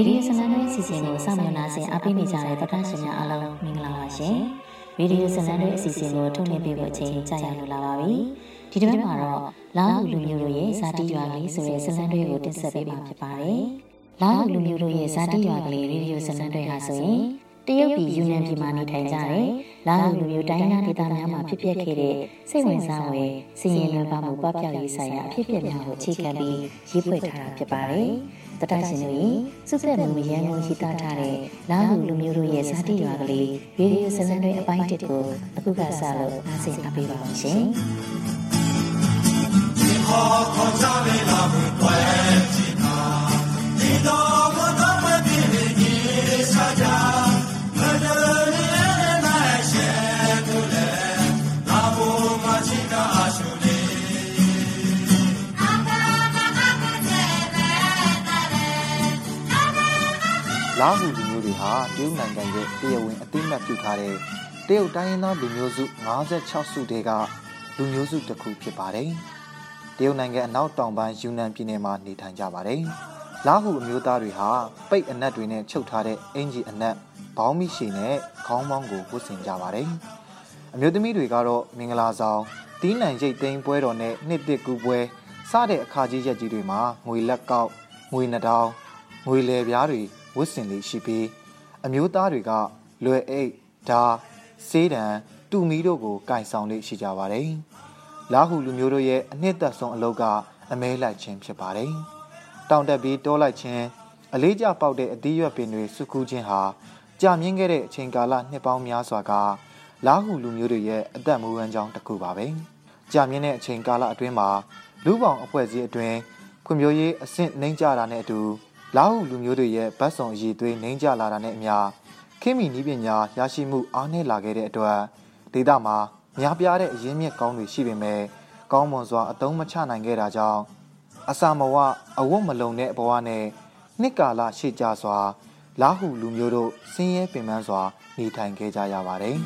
ရေဒီယိုဆလန်ရဲ့အစီအစဉ်ကိုစောင့်မျှော်နှားဆင်အားပေးနေကြတဲ့တော်တာရှင်များအားလုံးမင်္ဂလာပါရှင်။ရေဒီယိုဆလန်ရဲ့အစီအစဉ်ကိုထုတ်လွှင့်ပေးဖို့အချိန်ကြာရလိုလာပါပြီ။ဒီတစ်ပတ်မှာတော့လာဟုလူမျိုးတို့ရဲ့ဇာတိရွာကလေးဆိုတဲ့ဇလန်တွေကိုတင်ဆက်ပေးမှာဖြစ်ပါတယ်။လာဟုလူမျိုးတို့ရဲ့ဇာတိရွာကလေးရေဒီယိုဆလန်တွေဟာဆိုရင်တ ရုတ်ပြည်ယူနန်ပြည်မှာနေထိုင်ကြတဲ့လာဟုလူမျိုးတိုင်းသားဒေသများမှာဖြစ်ပျက်ခဲ့တဲ့စိတ်ဝင်စားဖွယ်စီရင်လွန်ပါမှုပပျောက်ရေးဆိုင်ရာအဖြစ်အပျက်များကိုအခြေခံပြီးရေးဖွဲ့ထားတာဖြစ်ပါတယ်။တတရှင်တို့၏စုဆက်မှုရန်ကုန်ရှိသားထားတဲ့လာဟုလူမျိုးတို့ရဲ့ဇာတိရွာကလေးရေဒီယိုဇလန်တွေအပိုင်းတစ်ကိုအခုကစလို့အားစိတ်အပေးပါမယ်ရှင်။ဒီခေါ်ခေါ်ကြလေလာမှုွယ် လာဟုလူမျိုးတွေဟာတရုတ်နိုင်ငံရဲ့တရားဝင်အသိအမှတ်ပြုထားတဲ့တရုတ်တိုင်းရင်းသားလူမျိုးစု56စုတည်းကလူမျိုးစုတစ်ခုဖြစ်ပါတယ်။တရုတ်နိုင်ငံအနောက်တောင်ပိုင်းယူနန်ပြည်နယ်မှာနေထိုင်ကြပါတယ်။လာဟုအမျိုးသားတွေဟာပိတ်အနက်တွေနဲ့ချုပ်ထားတဲ့အင်ဂျီအနက်ဘောင်းမိရှည်နဲ့ခေါင်းပေါင်းကိုဝတ်ဆင်ကြပါတယ်။အမျိုးသမီးတွေကတော့မင်္ဂလာဆောင်တီးနှံရိတ်သိမ်းပွဲတော်နဲ့နှစ်တစ်ကူပွဲစတဲ့အခါကြီးရက်ကြီးတွေမှာငွေလက်ကောက်ငွေနှတောင်းငွေလေပြားတွေ ဝတ်ဆင်လေးရှိပြီးအမျိုးသားတွေကလွယ်အိတ်ဓာဆေးတံတူမီတို့ကိုကင်ဆောင်လေးရှိကြပါတယ်။လာဟုလူမျိုးတို့ရဲ့အနှစ်သက်ဆုံးအလုပ်ကအမဲလိုက်ခြင်းဖြစ်ပါတယ်။တောင်တက်ပြီးတောလိုက်ခြင်းအလေးကျပေါက်တဲ့အသီးရွက်ပင်တွေစုကူးခြင်းဟာကြာမြင့်ခဲ့တဲ့အချိန်ကာလနှစ်ပေါင်းများစွာကလာဟုလူမျိုးတွေရဲ့အသက်မူဝမ်းကြောင်းတစ်ခုပါပဲ။ကြာမြင့်တဲ့အချိန်ကာလအတွင်းမှာလူပောင်အဖွဲ့အစည်းအတွင်းဖွံ့ဖြိုးရေးအဆင့်နှိမ့်ကြတာနဲ့အတူ လာဟုလူမျိုးတွေရဲ့ဗတ်စုံအည်သွေးနှိမ့်ကျလာတာနဲ့အမျှခေမီနီးပညာရရှိမှုအားနည်းလာခဲ့တဲ့အတွက်ဒေသမှာများပြားတဲ့အရင်းမြစ်ကောင်းတွေရှိပေမဲ့ကောင်းမွန်စွာအသုံးမချနိုင်ခဲ့တာကြောင့်အစာမဝအဝတ်မလုံတဲ့ဘဝနဲ့နှစ်ကာလရှေ့ကျစွာ လာဟုလူမျိုးတို့ဆင်းရဲပင်ပန်းစွာနေထိုင်ခဲ့ကြရပါတယ်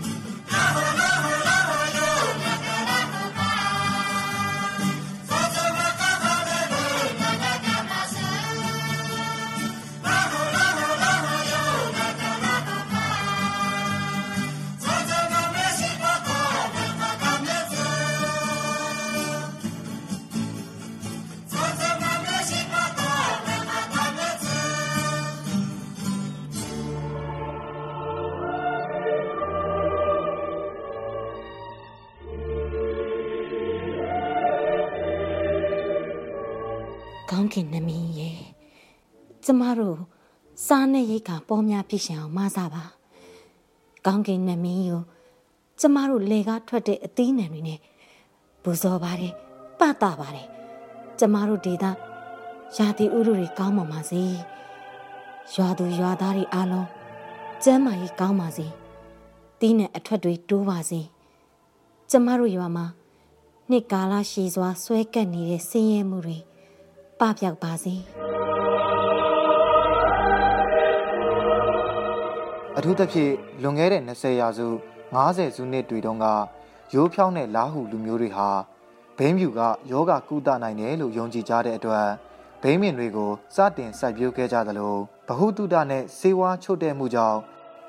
ကောင်းကင်နမင်းရဲ့ကျမတို့စားနဲ့ရိတ်ကပေါ်များဖြစ်ရှင်အောင်မဆပါကောင်းကင်နမင်းကိုကျမတို့လေကားထွက်တဲ့အသီးနှံတွေနဲ့ပူဇော်ပါတယ်ပတာပါတယ်ကျမတို့ဒေသရာသီဥတုတွေကောင်းပါစေရွာသူရွာသားတွေအားလုံးကျမ်းမာရေးကောင်းပါစေတီးနဲ့အထွက်တွေတိုးပါစေကျမတို့ရွာမှာနှစ်ကာလရှည်စွာဆွဲကပ်နေတဲ့ဆင်းရဲမှုတွေ ပပျောက်ပါစေအထူးသဖြင့်လွန်ခဲ့တဲ့20ရာစု90စုနှစ်တွေတုန်းကရိုးဖြောင်းတဲ့လာဟုလူမျိုးတွေဟာဘိန်းဖြူကယောဂကုသနိုင်တယ်လို့ယုံကြည်ကြတဲ့အတွက်ဘိန်းမင်တွေကိုစတင်စိုက်ပျိုးခဲ့ကြသလိုဗဟုတုတနဲ့စေဝါချုပ်တဲ့မှုကြောင့်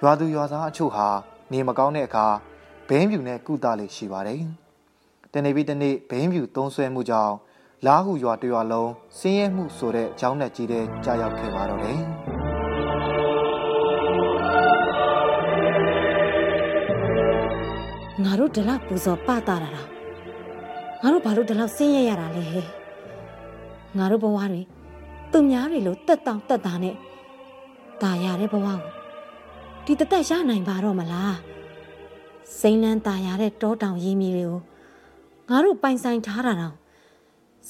ရွာသူရွာသားအချို့ဟာနေမကောင်းတဲ့အခါဘိန်းဖြူနဲ့ကုသလေရှိပါတယ်။တနေ့ပြီးတနေ့ဘိန်းဖြူသုံးဆွဲမှုကြောင့် လာဟုရွာတရွာလုံးဆင်းရဲမှုဆိုတဲ့အကြောင်းနဲ့ကြီးတဲ့ကြာရောက်ခဲ့ပါတော့တယ်။ငါတို့ဒီလောက်ပူဇော်ပတာတာငါတို့ဘာလို့ဒီလောက်ဆင်းရဲရတာလဲဟဲ့ငါတို့ဘဝတွေသူများတွေလို့တက်တောင့်တက်တာနဲ့ตายရတဲ့ဘဝကိုဒီတသက်ရနိုင်ပါတော့မလားစိမ့်လန်းตายရတဲ့တောတောင်ရင်းမြေတွေကိုငါတို့ပိုင်ဆိုင်ထားတာတော့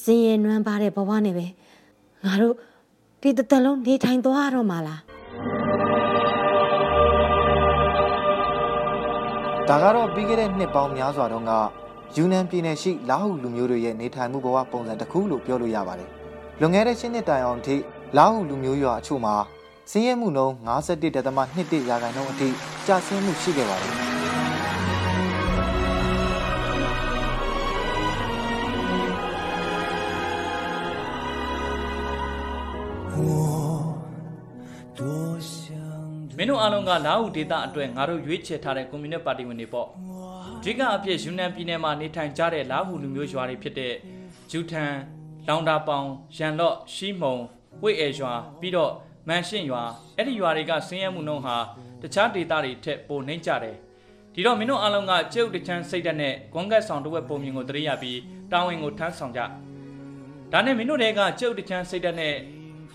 စင်ရနွမ်းပါတဲ့ဘဝနဲ့ပဲငါတို့ဒီတသက်လုံးနေထိုင်သွားတော့မှာလားဒါကတော့ပြီးခဲ့တဲ့နှစ်ပေါင်းများစွာတုန်းကယူနန်ပြည်နယ်ရှိလာဟုလူမျိုးတွေရဲ့နေထိုင်မှုဘဝပုံစံတစ်ခုလို့ပြောလို့ရပါတယ်။လွန်ခဲ့တဲ့ရှင်းနှစ်တိုင်အောင်ထိလာဟုလူမျိုးရွာအချို့မှာစင်းရဲမှုနှုန်း51.21ရာခိုင်နှုန်းအထိကျဆင်းမှုရှိခဲ့ပါတယ်။ င်းတို့အားလုံးကလာဟုဒေတာအတွက်ငါတို့ရွေးချယ်ထားတဲ့ကွန်မြူနစ်ပါတီဝင်တွေပေါ့ဒီကအဖြစ်ယူနန်ပြည်နယ်မှာနေထိုင်ကြတဲ့လာဟုလူမျိုးရွာတွေဖြစ်တဲ့ဂျူထန်လောင်တာပေါင်ရန်လော့ရှီမုံဝိတ်အဲရွာပြီးတော့မန်ရှင့်ရွာအဲ့ဒီရွာတွေကဆင်းရဲမှုနှုန်းဟာတခြားဒေတာတွေထက်ပိုနှိမ့်ကြတယ်ဒီတော့မင်းတို့အားလုံးကကျုပ်တချမ်းစိတ်ဓာတ်နဲ့ဂွန်ကတ်ဆောင်တစ်ဝက်ပုံမြင်ကိုတရိယာပြီးတာဝန်ကိုထမ်းဆောင်ကြဒါနဲ့မင်းတို့တွေကကျုပ်တချမ်းစိတ်ဓာတ်နဲ့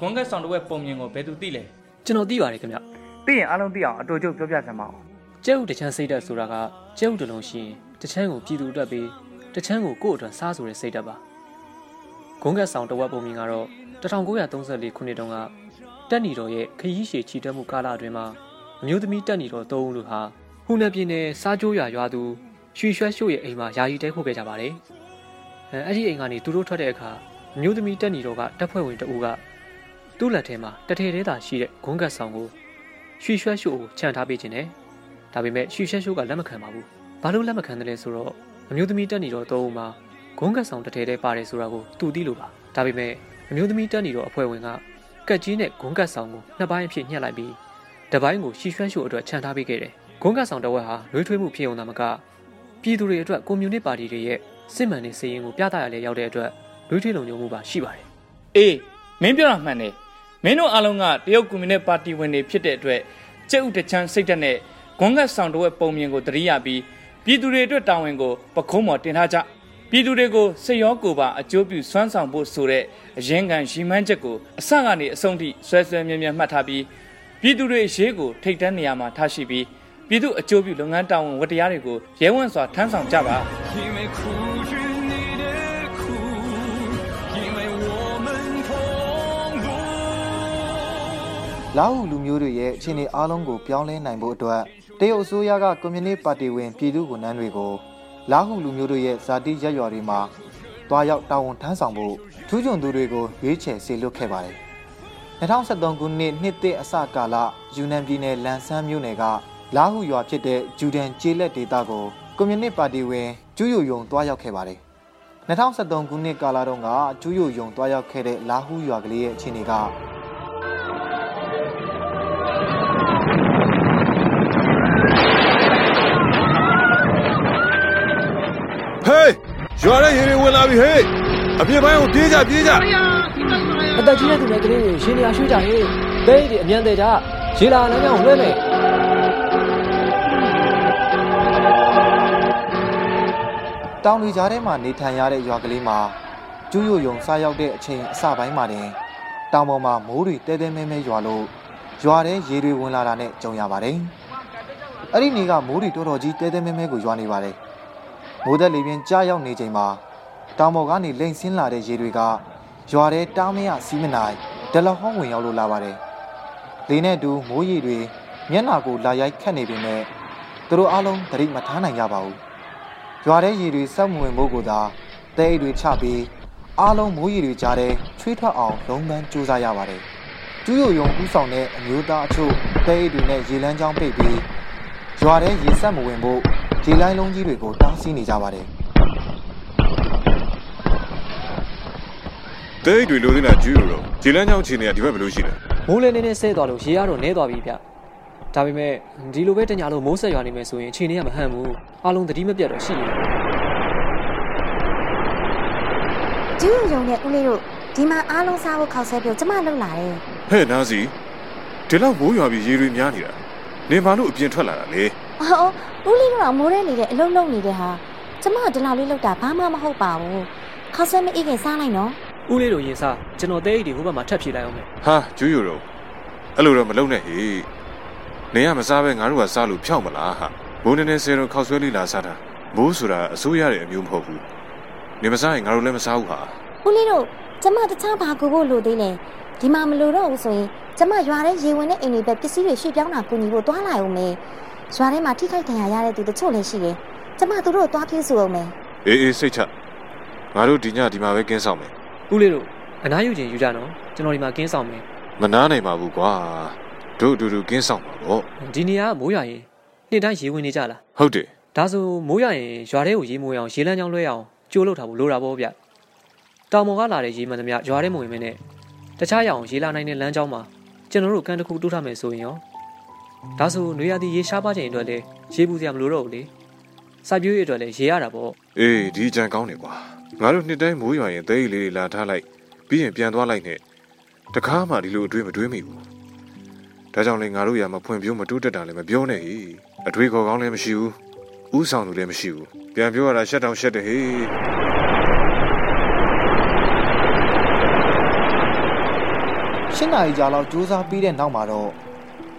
ဂွန်ကတ်ဆောင်တစ်ဝက်ပုံမြင်ကိုဘယ်သူသိလဲကျွန်တော်သိပါတယ်ခင်ဗျသိရင်အားလုံးသိအောင်အတူတူပြောပြစမ်းပါဦးကျဲဥတချမ်းစိတ်ဓာတ်ဆိုတာကကျဲဥတစ်လုံးရှိရင်တချမ်းကိုပြည်သူအတွက်ပြီးတချမ်းကိုကိုယ့်အတွက်စားဆိုတဲ့စိတ်ဓာတ်ပါဂုံးကတ်ဆောင်တဝက်ပုံမြင်ကတော့1934ခုနှစ်တုန်းကတက်နီတော်ရဲ့ခရီးရှည်ချီတက်မှုကာလအတွင်းမှာအမျိုးသမီးတက်နီတော်၃ဦးလူဟာဟူနယ်ပြည်နယ်စားကြိုးရွာရွာသူရွှေရွှဲရှို့ရဲ့အိမ်မှာယာယီတဲခိုးခဲ့ကြပါတယ်အဲအဲ့ဒီအိမ်ကနေသူတို့ထွက်တဲ့အခါအမျိုးသမီးတက်နီတော်ကတပ်ဖွဲ့ဝင်တအူးက သူ့လက်ထဲမှာတထည်သေးတာရှိတဲ့ဂုံးကတ်ဆောင်ကိုရွှေရွှဲရှို့ကိုခြံထားပေးခြင်းနဲ့ဒါပေမဲ့ရွှေရှက်ရှိုးကလက်မခံပါဘူး။ဘာလို့လက်မခံတယ်လဲဆိုတော့အမျိုးသမီးတက်နေတော့သုံးဦးမှာဂုံးကတ်ဆောင်တစ်ထည်တည်းပါတယ်ဆိုတာကိုသူသိလို့ပါ။ဒါပေမဲ့အမျိုးသမီးတက်နေတော့အဖွဲ့ဝင်ကကက်ကြီးနဲ့ဂုံးကတ်ဆောင်ကိုနှစ်ပိုင်းအဖြစ်ညှက်လိုက်ပြီးတစ်ပိုင်းကိုရှီရွှမ်းရှိုးအတွက်ခြံထားပေးခဲ့တယ်။ဂုံးကတ်ဆောင်တစ်ဝက်ဟာနှွေးထွေးမှုဖြစ်ုံသာမကပြည်သူတွေအတွက်ကွန်မြူနစ်ပါတီတွေရဲ့စစ်မှန်တဲ့စည်ရင်ကိုပြသရလဲရောက်တဲ့အတွက်နှွေးထွေးလုံခြုံမှုပါရှိပါတယ်အေးမင်းပြောတာမှန်တယ် မင်းတို့အားလုံးကတရုတ်ကွန်မြူနစ်ပါတီဝင်တွေဖြစ်တဲ့အတွက်ကျုပ်တချမ်းစိတ်ဓာတ်နဲ့ဂွန်ကတ်ဆောင်တဝက်ပုံမြင်ကိုတရိယာပြီးပြည်သူတွေအတွက်တာဝန်ကိုပခုံးမော်တင်ထားကြပြည်သူတွေကိုစိတ်ရောကိုယ်ပါအကျိုးပြုစွမ်းဆောင်ဖို့ဆိုတဲ့အရင်ကန်ရီမန်းချက်ကိုအစကနေအဆုံးထိဆွဲဆွဲမြဲမြဲမှတ်ထားပြီးပြည်သူတွေရေးကိုထိတ်တန်းနေရာမှာထားရှိပြီးပြည်သူအကျိုးပြုလုပ်ငန်းတာဝန်ဝတ္တရားတွေကိုရဲဝံ့စွာထမ်းဆောင်ကြပါ လာဟုလူမျိုးတွေရဲ့အခြေအနေအားလုံးကိုပြောင်းလဲနိုင်ဖို့အတွက်တရုတ်အစိုးရကကွန်မြူနစ်ပါတီဝင်ပြည်သူ့ဝန်ထမ်းတွေကိုလာဟုလူမျိုးတို့ရဲ့ဇာတိရက်ရွာတွေမှာတွားရောက်တာဝန်ထမ်းဆောင်ဖို့ထူးချွန်သူတွေကိုရွေးချယ်စေလွှတ်ခဲ့ပါတယ်။2023ခုနှစ်နှစ်သစ်အစကာလယူနန်ပြည်နယ်လန်ဆန်းမြို့နယ်ကလာဟုရွာဖြစ်တဲ့ဂျူဒန်ကျေးလက်ဒေသကိုကွန်မြူနစ်ပါတီဝင်ကျူးယိုယုံတွားရောက်ခဲ့ပါတယ်။2023ခုနှစ်ကာလတုန်းကကျူးယိုယုံတွားရောက်ခဲ့တဲ့လာဟုရွာကလေးရဲ့အခြေအနေက ရွာတဲ့ရေတွေဝင်လာပြီဟေးအပြစ်ပိုင်းကိုပြေးကြပြေးကြအသက်ကြီးတဲ့သူတွေကလေးတွေရှင်နေရာရွှေ့ကြရေးဒိတ်တွေအမြန်သေးကြရေလာလမ်းကြောင်းလွှဲမယ်တောင်တွေကြားထဲမှာနေထိုင်ရတဲ့ရွာကလေးမှာကျူးယိုယုံစားရောက်တဲ့အချိန်အစပိုင်းမှာတင်တောင်ပေါ်မှာမိုးတွေတဲတဲမဲမဲရွာလို့ရွာထဲရေတွေဝင်လာတာနဲ့ကြုံရပါတယ်။အဲ့ဒီနေ့ကမိုးတွေတော်တော်ကြီးတဲတဲမဲမဲကိုရွာနေပါတယ်။ မိုးသက်လေပြင်းကြားရောက်နေချိန်မှာတောင်ပေါ်ကနေလိမ့်ဆင်းလာတဲ့ရေတွေကရွာထဲတားမရစီးမနိုင်ဒလဟောင်းဝင်ရောက်လို့လာပါတယ်။လေနဲ့တူမိုးရေတွေမျက်နှာကိုလာရိုက်ခတ်နေပေမဲ့သူတို့အားလုံးသတိမထားနိုင်ကြပါဘူး။ရွာထဲရေတွေစက်မဝင်ဖို့ကိုသာတဲအိတ်တွေချပြီးအားလုံးမိုးရေတွေကြားထဲချွေးထွက်အောင်လုံးပန်းစူးစမ်းရပါတယ်။ကျူးယိုယုံဥဆောင်တဲ့အမျိုးသားအချို့တဲအိတ်တွေနဲ့ရေလမ်းကြောင်းပိတ်ပြီးရွာထဲရေစက်မဝင်ဖို့ ရေလိုင်းလုံးကြီးတွေကိုတားဆီးနေကြပါတယ်တဲအိတ်တွေလိုသေးလားကျူးလို့တော့ခြေလမ်းကြောင်းခြေနေကဒီဘက်ဘယ်လိုရှိလဲမိုးလည်းနည်းနည်းဆဲသွားလို့ရေကတော့နဲသွားပြီဗျဒါပေမဲ့ဒီလိုပဲတညာလို့မိုးဆက်ရွာနေမယ်ဆိုရင်အချိန်တွေကမဟန့်ဘူးအားလုံးသတိမပြတ်တော့ရှိနေတယ်ကျူးရုံနဲ့ဦးလေးတို့ဒီမှာအားလုံးစားဖို့ခောက်ဆဲပြုတ်ကျမလှုပ်လာတယ်ဟဲ့နားစီဒီလောက်မိုးရွာပြီးရေတွေများနေတာနေဘာလို့အပြင်ထွက်လာတာလဲ။ အော်ဦးလေးတို့ကမိုးရဲနေတဲ့အလုံးလုံးနေတဲ့ဟာကျမဒီလောက်လေးလှုပ်တာဘာမှမဟုတ်ပါဘူး။ခောက်ဆဲမအေးခင်စားလိုက်နော်ဦးလေးတို့ရင်စားကျွန်တော်တဲအိတ်တွေဟိုဘက်မှာထပ်ဖြည့်လိုက်အောင်မယ်ဟာကျူးရတော့အဲ့လိုတော့မလုပ်နဲ့ဟေးနေရမစားပဲငါတို့ကစားလို့ဖြောက်မလားဟာမိုးနေနေဆဲတော့ခောက်ဆွဲလေးလာစားတာမိုးဆိုတာအစိုးရရဲ့အမျိုးမဟုတ်ဘူးနေမစားရင်ငါတို့လည်းမစားဘူးဟာ။ဦးလေးတို့ကျမတခြားဘာကူဖို့လိုသေးလဲ။ဒီမှာမလိုတော့ဘူးဆိုရင်ကျမရွာထဲရေဝင်တဲ့အိမ်တွေပဲပစ္စည်းတွေရွှေ့ပြောင်းတာကူညီဖို့တွားလာအောင်မယ်။ ရွာထဲမှာထိခိုက်ဒဏ်ရာရတဲ့သူတချို့လည်းရှိတယ်။ကျမသူတို့ကိုတွားပြေးစုအောင်မယ်အေးအေးစိတ်ချငါတို့ဒီညဒီမှာပဲကင်းဆောင်မယ်ဦးလေးတို့အနားယူခြင်းယူကြနော်ကျွန်တော်ဒီမှာကင်းဆောင်မယ်မနားနိုင်ပါဘူးကွာတို့အတူတူကင်းဆောင်ပါတော့ဒီနေရာကမိုးရွာရင်နေ့တိုင်းရေဝင်နေကြလားဟုတ်တယ်ဒါဆိုမိုးရွာရင်ရွာထဲကိုရေမိုးအောင်ရေလမ်းကြောင်းလွှဲအောင်ကြိုးလုပ်ထားဖို့လိုတာပေါ့ဗျတောင်ပေါ်ကလာတဲ့ရေမှန်သမျှရွာထဲမဝင်မနဲ့တခြားရအောင်ရေလာနိုင်တဲ့လမ်းကြောင်းမှာကျွန်တော်တို့ကန်တစ်ခုတိုးထားမယ်ဆိုရင်ရော ဒါဆိုနွေရာသီရေရှားပါချိန်အတွက်လည်းရေပူစရာမလိုတော့ဘူးလေစိုက်ပျိုးရေးအတွက်လည်းရေရတာပေါ့အေးဒီကြံကောင်းတယ်ကွာငါတို့နှစ်တိုင်းမိုးရွာရင်သဲရီလေးတွေလာထားလိုက်ပြီးရင်ပြန်သွားလိုက်နဲ့တကားမှဒီလိုအတွေးမတွေးမိဘူးဒါကြောင့်လေငါတို့ရမဖွင့်ပြိုးမတိုးတက်တာလည်းမပြောနဲ့ဟိအတွေးခေါ်ကောင်းလည်းမရှိဘူးဥဆောင်သူလည်းမရှိဘူးပြန်ပြောရတာရှက်တောင်ရှက်တယ်ဟေးရှင်းနာရီကြာလောက်စူးစမ်းပြီးတဲ့နောက်မှာတော့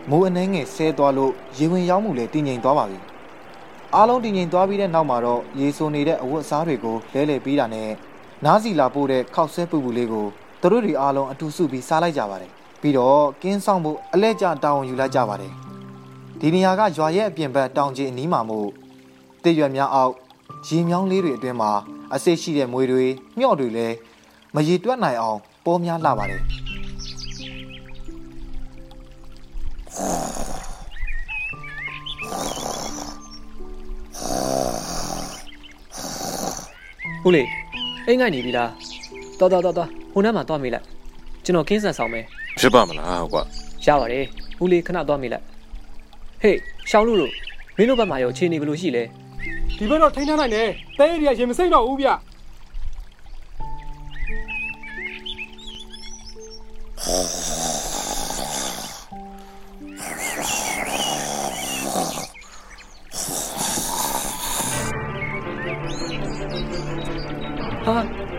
မိုးအနှဲငယ်ဆဲသွားလို့ရေဝင်ရောက်မှုလည်းတည်ငြိမ်သွားပါပြီအားလုံးတည်ငြိမ်သွားပြီးတဲ့နောက်မှာတော့ရေဆိုနေတဲ့အဝတ်အစားတွေကိုလဲလှယ်ပြီးတာနဲ့နားစီလာပို့တဲ့ခောက်ဆဲပူပူလေးကိုသူတို့တွေအားလုံးအတူစုပြီးစားလိုက်ကြပါတယ်ပြီးတော့ကင်းဆောင်ဖို့အလဲကျတောင်းယူလိုက်ကြပါတယ်ဒီနေရာကရွာရဲ့အပြင်ဘက်တောင်ကြီးအနီးမှာမို့တည့်ရွက်များအောက်ရေမြောင်းလေးတွေအတွင်းမှာအစိတ်ရှိတဲ့မွေတွေမျှော့တွေလည်းမရေတွက်နိုင်အောင်ပေါ်များလာပါတယ် ဟုတ်လေအိမ်ငိုက်နေပြီလားတော်တော်တော်တော်ဟိုနားမှာသွားမိလိုက်ကျွန်တော်ကင်းဆန်ဆောင်မယ်ဖြစ်ပါမလားကွာရပါတယ်ဦးလေးခဏသွားမိလိုက်ဟေးရှောင်းလို့လို့မင်းတို့ဘက်မှာရောအခြေအနေဘယ်လိုရှိလဲဒီဘက်တော့ထိန်းထားနိုင်တယ်တဲရီကရေမစိမ့်တော့ဘူးဗျဟာ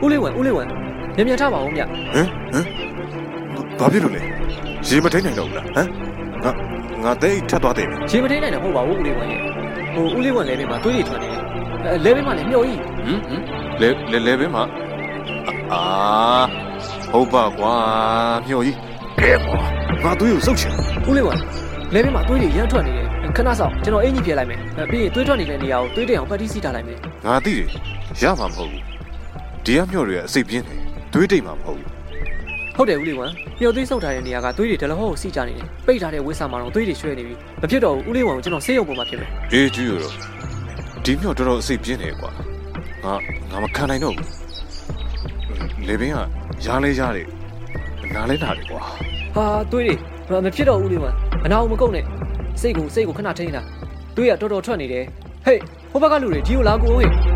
ဦးလေးဝင်ဦးလေးဝင်မြန်မြန်ထားပါဦးမြဟမ်ဟမ်ဘာဖြစ်လို့လဲရေမထိန်နိုင်တော့ဘူးလားဟမ်ငါငါတဲ့ထပ်သွားတယ်ပြီရေမထိန်နိုင်တော့ဟုတ်ပါဘူးဦးလေးဝင်ရေဟိုဦးလေးဝင်လဲဘေးမှာတွေးရထွက်နေတယ်အဲလဲဘေးမှာလည်းမျော်ကြီးဟမ်ဟမ်လဲလဲလဲပဲမှာအာဟုတ်ပါကွာမျော်ကြီးကဲကွာငါသွေးကိုစုပ်ချင်ဦးလေးဝင်လဲဘေးမှာတွေးတွေရမ်းထွက်နေတယ်ခဏဆောင်ကျွန်တော်အင်ကြီးပြလိုက်မယ်အဲပြီးရင်တွေးထွက်နေတဲ့နေရာကိုတွေးတဲ့အောင်ပတ်တိစီထားလိုက်မယ်ငါသိတယ်ရမှာမဟုတ်ဘူး ဒီကမျော်တွေကအစိတ်ပြင်းတယ်သွေးတိတ်မှာမဟုတ်ဘူးဟုတ်တယ်ဦးလေးဝင်မျော်သွေးဆုပ်ထားတဲ့နေရာကသွေးတွေဒလဟောကိုစီကြနေတယ်ပိတ်ထားတဲ့ဝိဆာမှာတော့သွေးတွေရွှဲနေပြီမဖြစ်တော့ဘူးဦးလေးဝင်ကိုကျွန်တော်ဆေးရုံပေါ်မှာဖြစ်မယ်အေးကျူရတော့ဒီမျော်တော်တော်အစိတ်ပြင်းတယ်ကွာငါငါမခံနိုင်တော့ဘူးလေဘင်းကရားလဲရားတယ်နားလဲနားတယ်ကွာဟာသွေးတွေမဖြစ်တော့ဦးလေးဝင်အနာအောင်မကုန်နဲ့စိတ်ကိုစိတ်ကိုခဏထိန်းတာသွေးကတော်တော်ထွက်နေတယ်ဟေးဟိုဘက်ကလူတွေဒီကိုလာကိုဟေး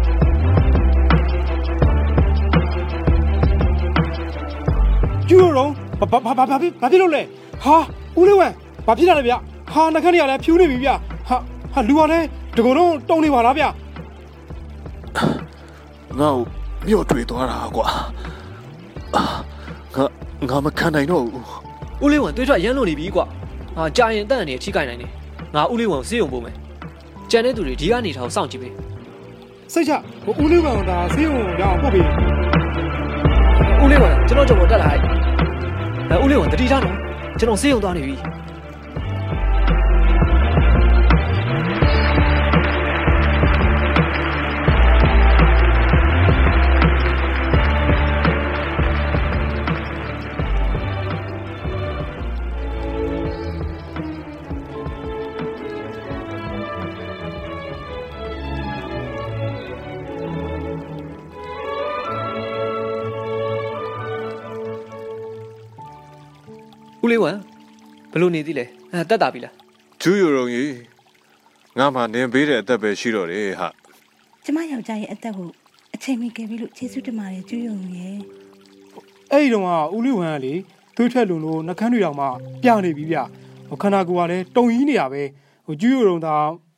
ကျူတော့ဘာဘာဘာဘာဖြစ်ဘာဖြစ်လို့လဲဟာဦးလေးဝမ်ဘာဖြစ်တာလဲဗျဟာနှခမ်းတွေကလည်းဖြူးနေပြီဗျဟာဟာလူကလည်းတကုံတော့တုံနေပါလားဗျငါ့ကိုမျော့တွေ့သွားတာကွာအာငါငါမခံနိုင်တော့ဘူးဦးလေးဝင်သွေးထွက်ရမ်းလို့နေပြီကွာဟာကြာရင်အသက်အန္တရာယ်ထိခိုက်နိုင်တယ်ငါဦးလေးဝင်ကိုဆေးရုံပို့မယ်ကြံတဲ့သူတွေဒီကနေထားကိုစောင့်ကြည့်ပေးစိတ်ချဟိုဦးလေးဝမ်ကဒါဆေးရုံရအောင်ပို့ပေး ဦးလေးဝင်ကျွန်တော်ကြော်ပေါ်တက်လာလိုက်အဲဦးလေးဝင်တတိထားနော်ကျွန်တော်ဆေးရုံသွားနေပြီ ဦးလေးဝမ်ဘယ်လိုနေသေးလဲအဲတက်တာပြီလားကျူရရုံကြီးငါမှနင်ပေးတဲ့အသက်ပဲရှိတော့တယ်ဟာကျမယောက်ျားရဲ့အသက်ကိုအချိန်မီကယ်ပြီးလို့ကျေးဇူးတင်ပါတယ်ကျွယုံရဲ့အဲ့ဒီတော့ကဦးလေးဝမ်ကလေသွေးထွက်လုံလို့နှခမ်းတွေတောင်မှပြနေပြီဗျဟိုခန္ဓာကိုယ်ကလည်းတုံကြီးနေရပဲဟိုကျူးရုံသာ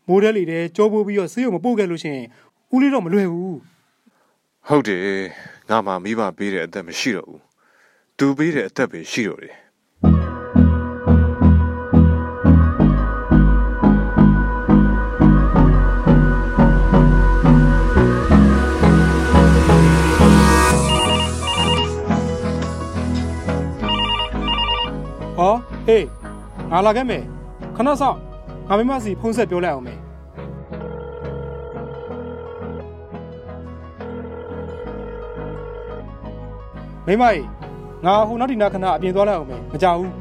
မိုးတဲလေးတဲကြောပိုးပြီးတော့ဆေးရုံမပို့ခဲ့လို့ရှိရင်ဦးလေးတော့မလွယ်ဘူးဟုတ်တယ်ငါမှမိဘပေးတဲ့အသက်မရှိတော့ဘူးသူပေးတဲ့အသက်ပဲရှိတော့တယ် လာခဲ့မယ်ခဏဆောင်ငါမိမစီဖုန်းဆက်ပြောလိုက်အောင်မယ်မိမကြီးငါဟိုနောက်ဒီနာခဏအပြင်သွားလိုက်အောင်မယ်မကြောက်ဘူး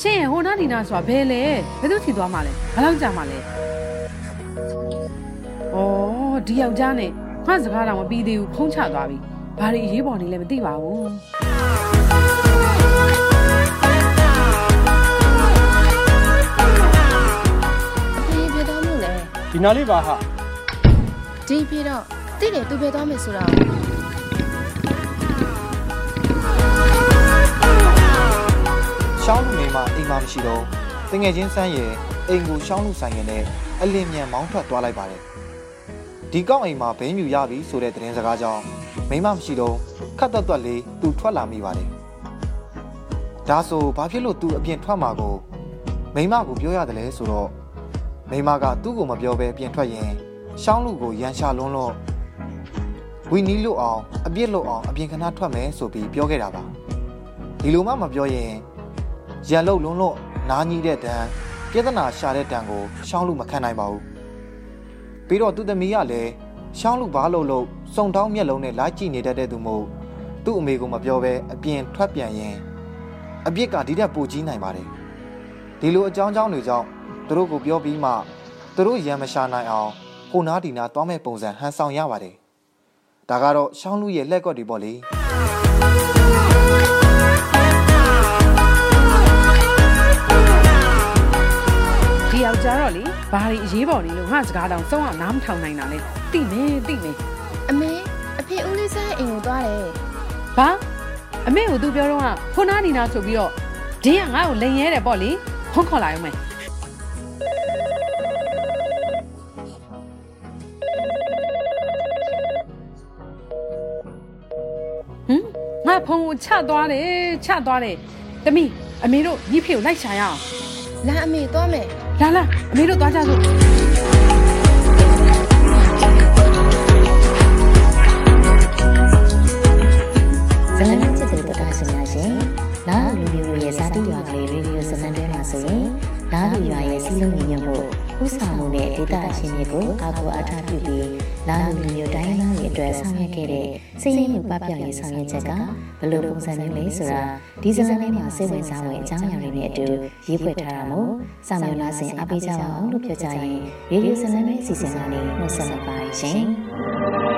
ရှင်ရဲ့ဟိုနာဒီနာဆိုတာဘယ်လဲဘယ်သူထီသွားမှာလဲဘယ်လောက်ကြာမှာလဲဩဒီယောက်ျားနဲ့ငါစကားတော့မပြီးသေးဘူးဖုံးချသွားပြီဘာတွေအရေးပေါ်နေလဲမသိပါဘူး ဒီနာလေးပါဟာဒီပြေတော့တိတယ်သူပဲသွားမယ်ဆိုတာရှောင်းလူနေမှာအိမ်မှာမရှိတော့တငယ်ချင်းဆန်းရဲ့အိမ်ကိုရှောင်းလူဆိုင်ရနဲ့အလင်းမြန်မောင်းထွက်သွားလိုက်ပါတယ်ဒီကောက်အိမ်မှာဘဲမြူရပြီဆိုတဲ့သတင်းစကားကြောင့်မိမမရှိတော့ခတ်သက်သက်လေးသူထွက်လာမိပါတယ်ဒါဆိုဘာဖြစ်လို့သူအပြင်ထွက်မှာကိုမိမကိုပြောရတယ်လဲဆိုတော့ မိမကသူ့ကိုမပြောဘဲအပြင်ထွက်ရင်ရှောင်းလူကိုရန်ရှာလွန်းလို့ဝီနီးလို့အောင်အပြစ်လို့အောင်အပြင်ခဏထွက်မယ်ဆိုပြီးပြောခဲ့တာပါဒီလိုမှမပြောရင်ရန်လုတ်လုံးလုံးနားကြီးတဲ့တန်းပြဿနာရှာတဲ့တန်းကိုရှောင်းလူမခံနိုင်ပါဘူးပြီးတော့သူ့သမီးကလည်းရှောင်းလူဘာလို့လို့စုံတောင်းမျက်လုံးနဲ့လိုက်ကြည့်နေတတ်တဲ့သူမို့သူ့အမေကမပြောဘဲအပြင်ထွက်ပြန်ရင်အပြစ်ကဒီတက်ပိုကြီးနိုင်ပါတယ်ဒီလိုအကြောင်းကြောင်းတွေကြောင့် သူတို့ကိုပြောပြီးမှသူတို့ရန်မရှာနိုင်အောင်ဟိုနားဒီနာသွားမဲ့ပုံစံဟန်ဆောင်ရပါတယ်ဒါကတော့ရှောင်းလူရဲ့လက်ကွက်တွေပေါ့လေဒီယောက်ျားတော့လေဘာတွေအရေးပေါ်နေလို့ငါစကားတောင်စုံအောင်နားမထောင်နိုင်တာလဲတိနေတိနေအမေအဖေဦးလေးဆိုင်အိမ်ကိုသွားတယ်ဘာအမေကိုသူပြောတော့ကခုနာနီနာဆိုပြီးတော့ဒင်းကငါ့ကိုလိန်ရဲတယ်ပေါ့လေဖုန်းခေါ်လာရုံပဲ ဟမ်ငါဖုန်းကိုချသွားတယ်ချသွားတယ်တမီအမေတို့ညီဖေကိုလိုက်ရှာရအောင်လာအမေသွားမယ်လာလာအမေတို့သွားကြစို့ဇလန်ချစ်တဲ့တော်တာရှင်များရှင်လာလူမျိုးရဲ့ဇာတိရွာကလေးရေဒီယိုဇလန်တွဲမှာဆိုရင် လာလူရွာရဲ့စီးလုံးညီညွတ်မှုဥဆောင်မှုနဲ့ဒေတာအရှင်တွေကိုအာကိုအားထားပြုပြီးလာလူမျိုးတိုင်းသားတွေအတွက်ဆောင်ရွက်ခဲ့တဲ့စိတ်ရင်းမှုပပျောက်ရေးဆောင်ရွက်ချက်ကဘယ်လိုပုံစံမျိုးလဲဆိုတာဒီဇလန်ထဲမှာစိတ်ဝင်စားဝင်အကြောင်းအရာတွေနဲ့အတူရေးဖွဲ့ထားတာမို့စာမျက်နှာစဉ်အားပေးကြပါအောင်လို့ပြောကြရင်ရေဒီယိုဇလန်တွဲစီစဉ်ကနေနှုတ်ဆက်လိုက်ပါရှင်